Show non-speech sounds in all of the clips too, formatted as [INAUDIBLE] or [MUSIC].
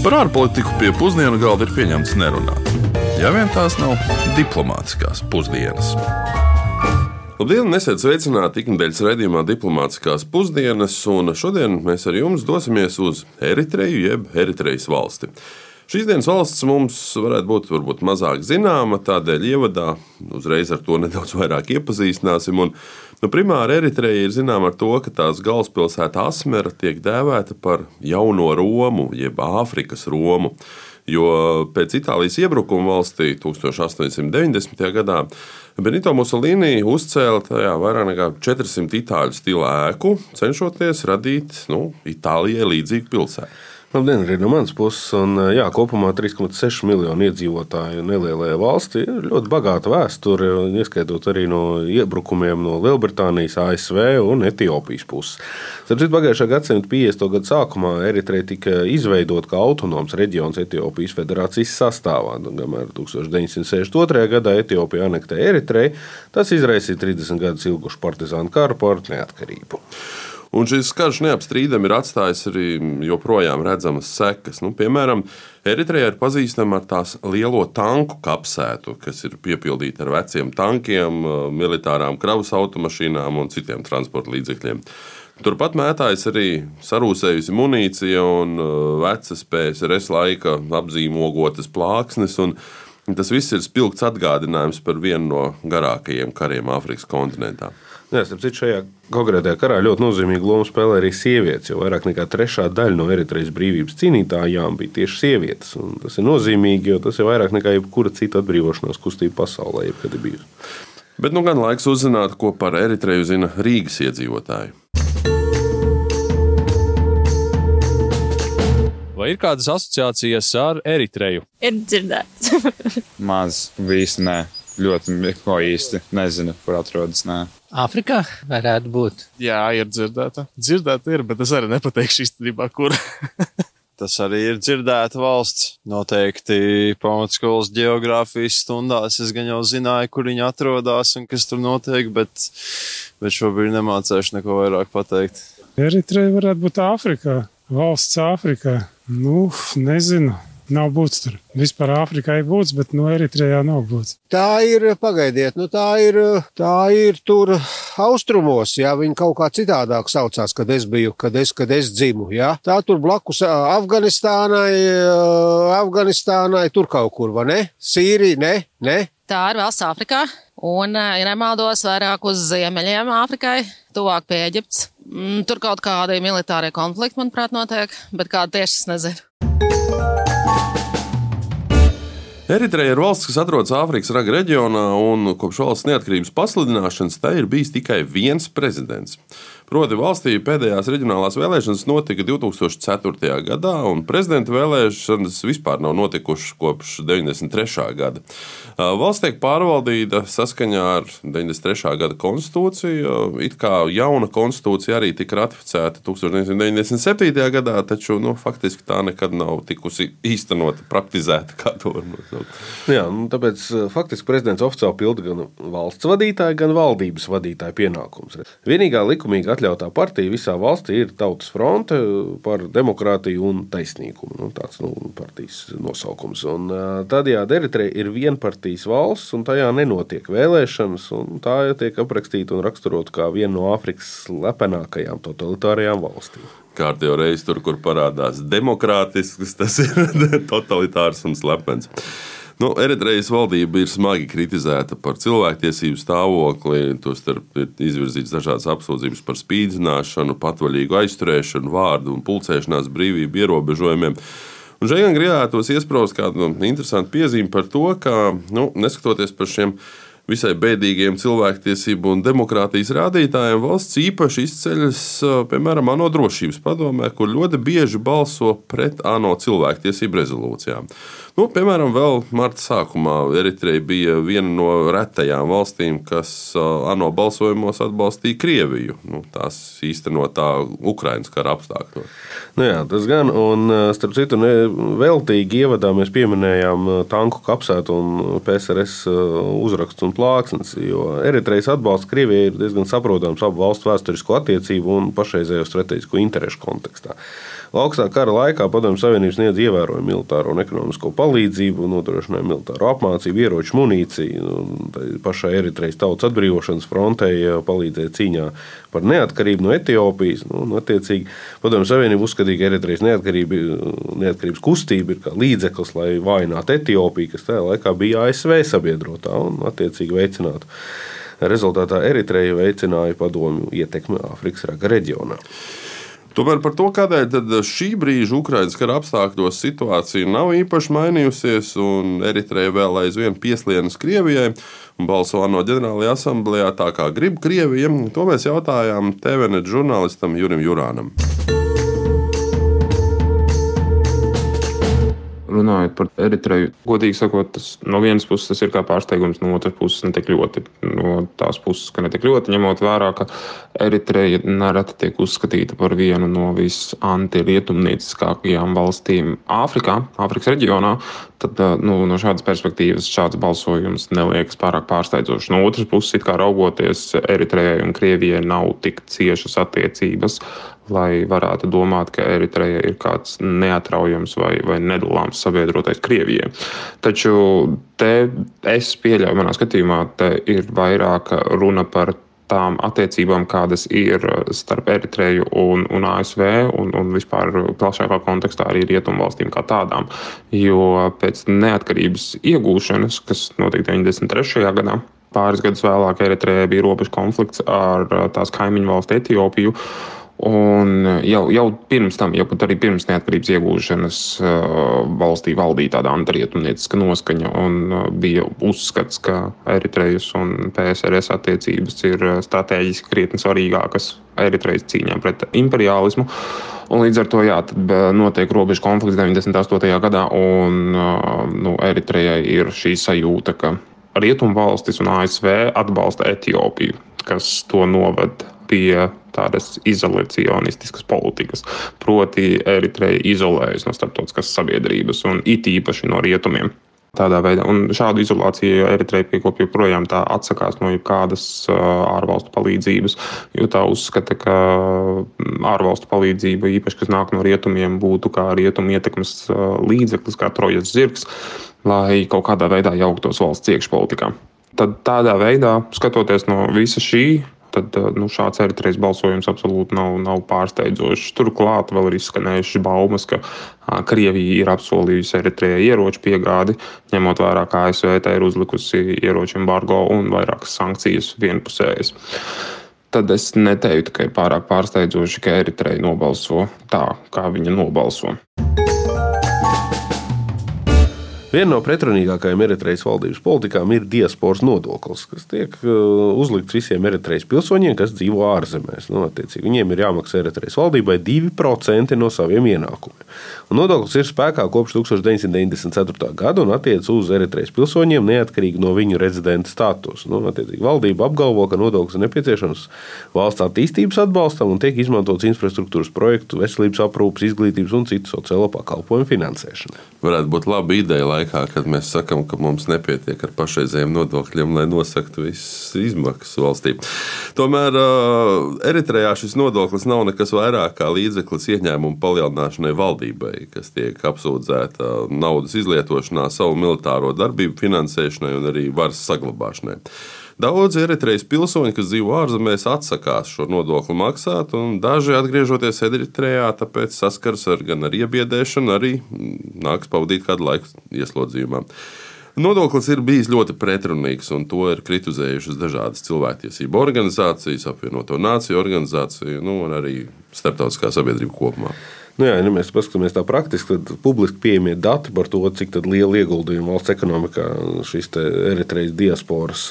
Par ārpolitiku pie pusdienu galda ir pieņemts nerunāt. Ja vien tās nav diplomātiskās pusdienas. Labdien, nesiet sveicināti ikdienas raidījumā Diplomātiskās pusdienas, un šodien mēs ar jums dosimies uz Eritreju, jeb Eritrejas valsti. Šīs dienas valsts mums varētu būt varbūt, mazāk zināma, tādēļ ievadā uzreiz ar to nedaudz vairāk iepazīstināsim. Un, nu, primāri Eritreja ir zināma ar to, ka tās galvaspilsēta Asmera tiek dēvēta par jauno Romu, jeb Āfrikas Romu. Jo pēc Itālijas iebrukuma valstī 1890. gadā Benito Mussolini uzcēla tajā vairāk nekā 400 itāļu stila ēku, cenšoties radīt nu, Itālijai līdzīgu pilsētu. Labdien, arī no manas puses. Un, jā, kopumā 3,6 miljonu iedzīvotāju nelielajā valstī ir ļoti bagāta vēsture, ieskaitot arī no iebrukumiem no Lielbritānijas, ASV un Etiopijas puses. Starp citu, pagājušā gadsimta 50. gada sākumā Eritreja tika izveidota kā autonoms reģions Etiopijas federācijas sastāvā. Kamēr 1962. gadā Etiopija anektēja Eritreju, tas izraisīja 30 gadus ilgušu partizānu karu par neatkarību. Un šis karš neapstrīdami ir atstājis arī joprojām redzamas sekas. Nu, piemēram, Eritreja ir pazīstama ar tās lielo tanku kapsētu, kas ir piepildīta ar veciem tankiem, militārām kravas automašīnām un citiem transporta līdzekļiem. Turpat mētājas arī sarūsējusi munīcija un vecas PSRS laika apzīmogotas plāksnes. Tas viss ir spilgts atgādinājums par vienu no garākajiem kariem Āfrikas kontinentā. Jā, citu, šajā konkrētajā karā ļoti nozīmīgu lomu spēlē arī sievietes. Jo vairāk nekā trešā daļa no Eritrejas brīvības cīnītājām bija tieši sievietes. Un tas ir nozīmīgi, jo tas ir vairāk nekā jebkura cita atbrīvošanās kustība pasaulē, jebkad ir bijusi. Bet nu gan laiks uzzināt, ko par Eritreju zina Rīgas iedzīvotāji. Vai ir kādas asociācijas ar Eritreju? Ir dzirdēts. [LAUGHS] Maz, visi nē ļoti ko īsti nezinu, kur atrodas. Nē. Āfrikā varētu būt. Jā, ir dzirdēta. Dzirdēta ir, bet es arī nepateikšu īstenībā, kur. [LAUGHS] Tas arī ir dzirdēta valsts. Noteikti pamatskolas geogrāfijas stundās es gan jau zināju, kur viņi atrodas un kas tur notiek, bet, bet šobrīd nemācēšu neko vairāk pateikt. Eritreja varētu būt Āfrikā, valsts Āfrikā. Nu, nezinu. Nav būtis tur. Vispār Āfrikā ir būtis, bet no Eritrejā nav būtis. Tā ir, pagaidiet, nu tā ir, tā ir tur austrumos, jā, viņi kaut kā citādāk saucās, kad es biju, kad es, kad es dzimu, jā. Tā tur blakus Afganistānai, Afganistānai, tur kaut kur, vai ne? Sīrija, ne, ne? Tā ir valsts Āfrikā, un, ja nemaldos, vairāk uz ziemeļiem Āfrikai, tuvāk pie Eģiptes. Mm, tur kaut kādi militārie konflikti, manuprāt, notiek, bet kāda tieši es nezinu. Eritreja ir valsts, kas atrodas Āfrikas raga reģionā, un kopš valsts neatkarības pasludināšanas tai ir bijis tikai viens prezidents. Proti, valstī pēdējās reģionālās vēlēšanas notika 2004. gadā, un prezidenta vēlēšanas vispār nav notikušas kopš 93. gada. Valsts tiek pārvaldīta saskaņā ar 93. gada konstitūciju. It kā jauna konstitūcija arī tika ratificēta 1997. gadā, taču nu, faktiski tā nekad nav tikusi īstenota, praktizēta, nosaukt. Jā, nu, tāpēc faktiski prezidents oficiāli pilda gan valsts vadītāja, gan valdības vadītāja pienākumus. Vienīgā likumīga atļautā partija visā valstī ir Tautas fronte par demokrātiju un taisnīgumu. Nu, tāds nu, partijas nosaukums. Un, tādējādi Eritreja ir vienpartijas valsts, un tajā nenotiek vēlēšanas. Tā tiek aprakstīta un raksturota kā viena no Āfrikas slepenākajām totalitārajām valstīm. Kārtībā reizē tur, kur parādās demokrātisks, tas ir [LAUGHS] totalitārs un slepens. Nu, Eritrejas valdība ir smagi kritizēta par cilvēktiesību stāvokli. Tostarp ir izvirzīts dažādas apsūdzības par spīdzināšanu, patvaļīgu aizturēšanu, vārdu un pulcēšanās brīvību ierobežojumiem. Un šeit gan gribētos iesprāst kādu interesantu piezīmi par to, ka, nu, neskatoties par šiem visai bēdīgiem cilvēktiesību un demokrātijas rādītājiem, valsts īpaši izceļas, piemēram, ANO drošības padomē, kur ļoti bieži balso pret ANO cilvēktiesību rezolūcijām. Nu, piemēram, vēl marta sākumā Eritreja bija viena no retajām valstīm, kas ANO balsojumos atbalstīja Krieviju. Nu, tās īstenotā Ukraiņas kara apstākļos. Nu jā, tas gan, un starp citu, veltīgi ievadā mēs pieminējām tanku kapsētu un PSRS uzrakstu un plāksnes, jo Eritrejas atbalsts Krievijai ir diezgan saprotams abu valstu vēsturisko attiecību un pašreizējo strateģisko interešu kontekstā. Augstā kara laikā Padomju Savienība sniedz ievērojumu militāro un ekonomisko palīdzību, nodrošināja militāro apmācību, ieroču munīciju. Pašai Eritrejas tautas atbrīvošanas frontei palīdzēja cīņā par neatkarību no Etiopijas. Nu, un, attiecīgi, Padomju Savienība uzskatīja, ka Eritrejas neatkarība, neatkarības kustība ir līdzeklis, lai vājinātu Etiopiju, kas tajā laikā bija ASV sabiedrotā un attiecīgi veicinātu. Rezultātā Eritreja veicināja padomju ietekmi Āfrikas raga reģionā. Tomēr par to, kādēļ šī brīža Ukraiņas kara apstākļos situācija nav īpaši mainījusies, un Eritreja vēl aizvien pieslienas Krievijai un balso ANO ģenerālajā asamblējā tā kā grib Krievija, to mēs jautājām TVNet žurnālistam Jurim Jurānam. Runājot par Eritreju, godīgi sakot, tas no vienas puses tas ir kā pārsteigums, no otras puses ne tik ļoti. No tās puses, ka ne tik ļoti, ņemot vērā, ka Eritreja nereti tiek uzskatīta par vienu no visantirietumnieciskākajām valstīm Āfrikā, Āfrikas reģionā, tad nu, no šādas perspektīvas šāds balsojums neliekas pārāk pārsteidzošs. No otras puses, kā raugoties, Eritrejai un Krievijai nav tik ciešas attiecības lai varētu domāt, ka Eritreja ir kāds neatraujams vai, vai nedalāms sabiedrotais Krievijai. Taču te es pieļauju, manā skatījumā, te ir vairāk runa par tām attiecībām, kādas ir starp Eritreju un, un ASV, un, un vispār plašākā kontekstā arī rietumvalstīm kā tādām. Jo pēc neatkarības iegūšanas, kas notika 93. gadā, pāris gadus vēlāk Eritrejai bija robežu konflikts ar tās kaimiņu valsti Etiopiju. Un jau, jau pirms tam, jau pat arī pirms neatkarības iegūšanas, valstī valdīja tāda antrietumnieciska noskaņa. Bija uzskats, ka Eritrejas un PSRS attiecības ir strateģiski krietni svarīgākas Eritrejas cīņā pret imperialismu. Un līdz ar to jā, notiek robežu konflikts 98. gadā, un nu, Eritrejai ir šī sajūta, ka Rietumvalstis un ASV atbalsta Etiopiju, kas to noved pie tādas izolacionistiskas politikas. Proti, Eritreja izolējas no starptautiskās sabiedrības un it īpaši no rietumiem. Tādā veidā, un šādu izolāciju Eritreja piekopja joprojām tā atsakās no jebkādas ārvalstu palīdzības, jo tā uzskata, ka ārvalstu palīdzība, īpaši kas nāk no rietumiem, būtu kā rietumu ietekmes līdzeklis, kā trojas zirgs, lai kaut kādā veidā jauktos valsts iekšpolitikā. Tad tādā veidā, skatoties no visa šī tad eh, nu, šāds Eritrejas balsojums absolūti nav, nav pārsteidzošs. Turklāt vēl ir izskanējušas baumas, ka Krievija ir apsolījusi Eritrejai ieroču piegādi, ņemot vērā, ka ASV tā ir uzlikusi ieroču embargo un vairākas sankcijas vienpusējas. Tad es neteiktu, ka ir pārāk pārsteidzoši, ka Eritreja nobalso tā, kā viņa nobalso. Viena no pretrunīgākajām Eritrejas valdības politikām ir diasporas nodoklis, kas tiek uh, uzlikts visiem Eritrejas pilsoņiem, kas dzīvo ārzemēs. Nu, viņiem ir jāmaksā Eritrejas valdībai 2% no saviem ienākumiem. Un nodoklis ir spēkā kopš 1994. gada un attiecas uz Eritrejas pilsoņiem neatkarīgi no viņu rezidenta statusa. Nu, valdība apgalvo, ka nodoklis ir nepieciešams valsts attīstības atbalstam un tiek izmantots infrastruktūras projektu, veselības aprūpas, izglītības un citu sociālo pakalpojumu finansēšanai. Varētu būt laba ideja, lai laikā, kad mēs sakām, ka mums nepietiek ar pašreizējiem nodokļiem, lai nosaktu visas izmaksas valstī. Tomēr Eritrejā šis nodoklis nav nekas vairāk kā līdzeklis ieņēmumu palielināšanai valdībai, kas tiek apsūdzēta naudas izlietošanā, savu militāro darbību finansēšanai un arī varas saglabāšanai. Daudz Eritrejas pilsoņi, kas dzīvo ārzemēs, atsakās šo nodokli maksāt, un daži atgriežoties Eritrejā, tāpēc saskars ar gan ar iebiedēšanu, arī nāks pavadīt kādu laiku ieslodzījumā. Nodoklis ir bijis ļoti pretrunīgs, un to ir kritizējušas dažādas cilvēktiesību organizācijas, apvienoto nāciju organizāciju, nu, un arī starptautiskā sabiedrība kopumā. Nu, jā, ja mēs paskatāmies tā praktiski, tad publiski pieejamie dati par to, cik liela ieguldījuma valsts ekonomikā šis Eritrejas diasporas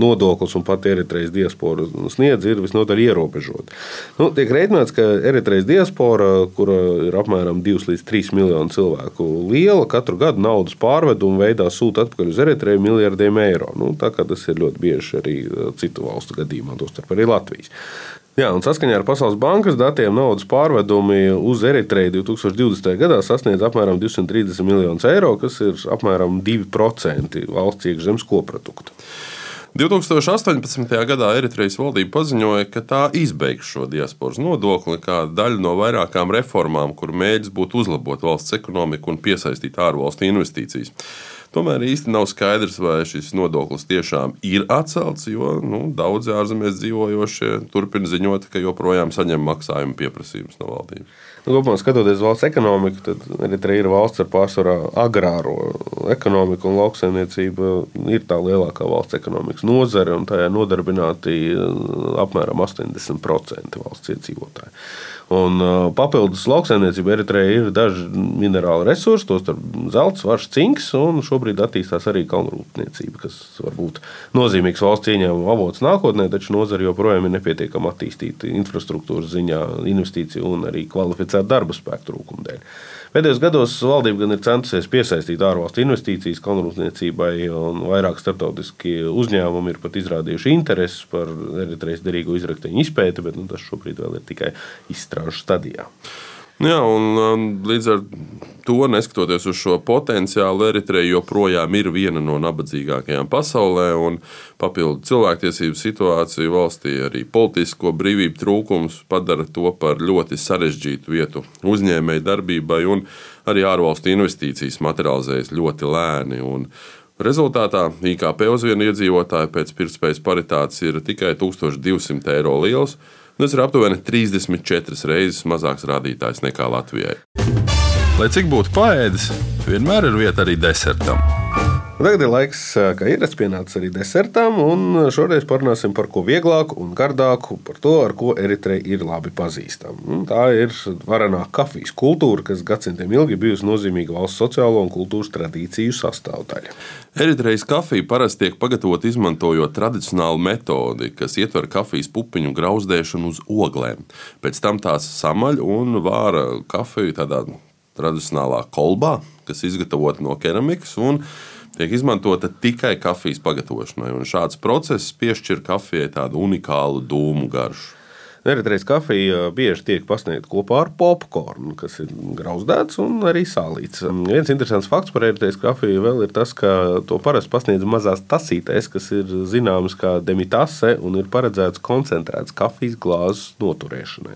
nodoklis un pat Eritrejas diaspora sniedz, ir visnotaļ ierobežota. Nu, tiek rēķināts, ka Eritrejas diaspora, kura ir apmēram 2 līdz 3 miljonu cilvēku liela, katru gadu naudas pārvedumu veidā sūta atpakaļ uz Eritreju miljardiem eiro. Nu, tā kā tas ir ļoti bieži arī citu valstu gadījumā, tostarp arī Latvijas. Jā, un saskaņā ar Pasaules bankas datiem naudas pārvedumi uz Eritreju 2020. gadā sasniedz apmēram 230 miljonus eiro, kas ir apmēram 2% valsts iekšzemes koprodukta. 2018. gadā Eritrejas valdība paziņoja, ka tā izbeigs šo diasporas nodokli kā daļu no vairākām reformām, kur mēģis būtu uzlabot valsts ekonomiku un piesaistīt ārvalstu investīcijas. Tomēr īsti nav skaidrs, vai šis nodoklis tiešām ir atcelts, jo nu, daudzi ārzemēs dzīvojošie turpina ziņot, ka joprojām saņem maksājumu pieprasījumus no valdības. Nu, kopumā skatoties valsts ekonomiku, tad Eritreja ir valsts ar pārsvarā agrāro ekonomiku un lauksaimniecība ir tā lielākā valsts ekonomikas nozare, un tajā nodarbināti apmēram 80% valsts iedzīvotāji. Un, uh, papildus lauksaimniecībai Eritreja ir daži minerāli resursi, tostarp zelts, varš, cinks, un šobrīd attīstās arī kalnrūpniecība, kas var būt nozīmīgs valsts ieņēmuma avots nākotnē, taču nozara joprojām ir nepietiekami attīstīta infrastruktūras ziņā, investīciju un arī kvalificētu darba spēku trūkuma dēļ. Pēdējos gados valdība gan ir centusies piesaistīt ārvalstu investīcijas kalnrūpniecībai, un vairāk starptautiski uzņēmumi ir pat izrādījuši interesi par Eritrejas derīgo izrakteņu izpēti, bet nu, tas šobrīd vēl ir tikai izstrāžu stadijā. Jā, un um, līdz ar to, neskatoties uz šo potenciālu, Eritreja joprojām ir viena no nabadzīgākajām pasaulē. Papildu cilvēktiesību situāciju valstī, arī politisko brīvību trūkums padara to par ļoti sarežģītu vietu uzņēmēju darbībai, un arī ārvalstu investīcijas materializējas ļoti lēni. Rezultātā IKP uz vienu iedzīvotāju pēc pirktspējas paritātes ir tikai 1200 eiro liels. Tas ir aptuveni 34 reizes mazāks rādītājs nekā Latvijai. Lai cik būtu paēdis, vienmēr ir vieta arī desertam. Tagad ir laiks, kā ierasts, pienācis arī desertam, un šoreiz parunāsim par ko vieglāku un gardāku, par to, ar ko Eritreja ir labi pazīstama. Tā ir varenā kafijas kultūra, kas gadsimtiem ilgi bijusi nozīmīga valsts sociālo un kultūras tradīciju sastāvdaļa. Eritrejas kafija parasti tiek pagatavota izmantojot tradicionālu metodi, kas ietver kafijas pupiņu grauzdēšanu uz oglēm. Pēc tam tās samaļ un vāra kafiju tādā tradicionālā kolbā, kas izgatavota no keramikas tiek izmantota tikai kafijas pagatavošanai. Šāds process piešķir kafijai tādu unikālu dūmu garšu. Eritrejas kafija bieži tiek pasniegta kopā ar popkornu, kas ir grauzdēts un arī sālīts. Viens interesants fakts par eritrejas kafiju vēl ir tas, ka to parasti pasniedz mazās tasītēs, kas ir zināmas kā demitase un ir paredzēts koncentrēts kafijas glāzes noturēšanai.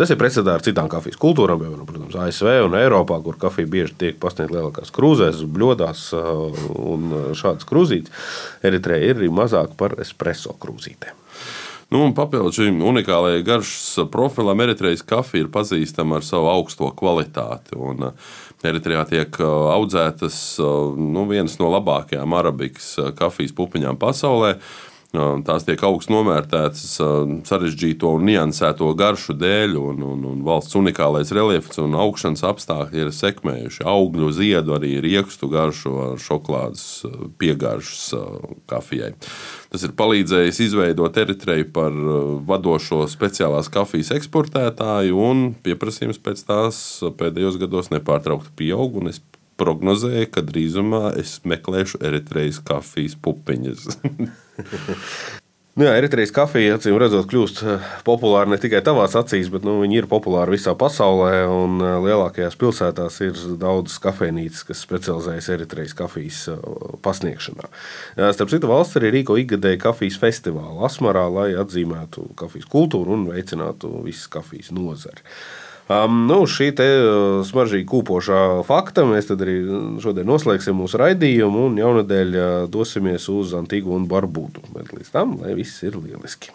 Tas ir pretstatā ar citām kafijas kultūrām, piemēram, protams, ASV un Eiropā, kur kafija bieži tiek pasniegta lielākās krūzēs, bļodās un šādas krūzītes. Eritreja ir arī mazāk par espreso krūzītēm. Nu, Papildus šim unikālajai garšas profilam, Eritrejas kafija ir pazīstama ar savu augsto kvalitāti. Un, uh, Eritrejā tiek uh, audzētas uh, nu, vienas no labākajām arabikas kafijas pupiņām pasaulē. Tās tiek augstu novērtētas sarežģīto un niansēto garšu dēļ, un, un, un valsts unikālais reliefs un augšanas apstākļi ir sekmējuši augļu ziedu, arī riekstu garšu ar šokolādes piegaršas kafijai. Tas ir palīdzējis izveidot Eritreju par vadošo speciālās kafijas eksportētāju, un pieprasījums pēc tās pēdējos gados nepārtraukti pieaug prognozēja, ka drīzumā es meklēšu Eritrejas kafijas pupiņas. [LAUGHS] Nu jā, Eritrejas kafija, acīm redzot, kļūst eh, populāra ne tikai tavās acīs, bet nu, viņi ir populāri visā pasaulē. Eh, lielākajās pilsētās ir daudzas kafejnīcas, kas specializējas Eritrejas kafijas eh, pasniegšanā. Starp citu, valsts arī rīko ikgadēju kafijas festivālu Asmarā, lai atzīmētu kafijas kultūru un veicinātu visas kafijas nozari. Um, nu, šī uh, smaržīgi kūpošā fakta mēs arī šodien noslēgsim mūsu raidījumu un jaunadēļ uh, dosimies uz Antigu un Barbudu. Bet līdz tam, lai viss ir lieliski.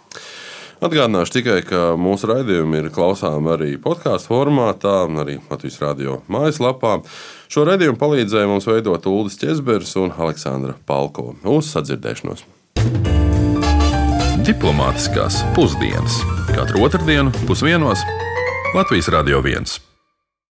Atgādināšu tikai, ka mūsu raidījumi ir klausāmi arī podkāstu formātā, arī Latvijas radio mājaslapā. Šo raidījumu palīdzēja mums veidot Ulris Česbergs un Aleksandra Palko. Uz sadzirdēšanos! Diplomātiskās pusdienas katru otrdienu pusdienos Latvijas Radio 1.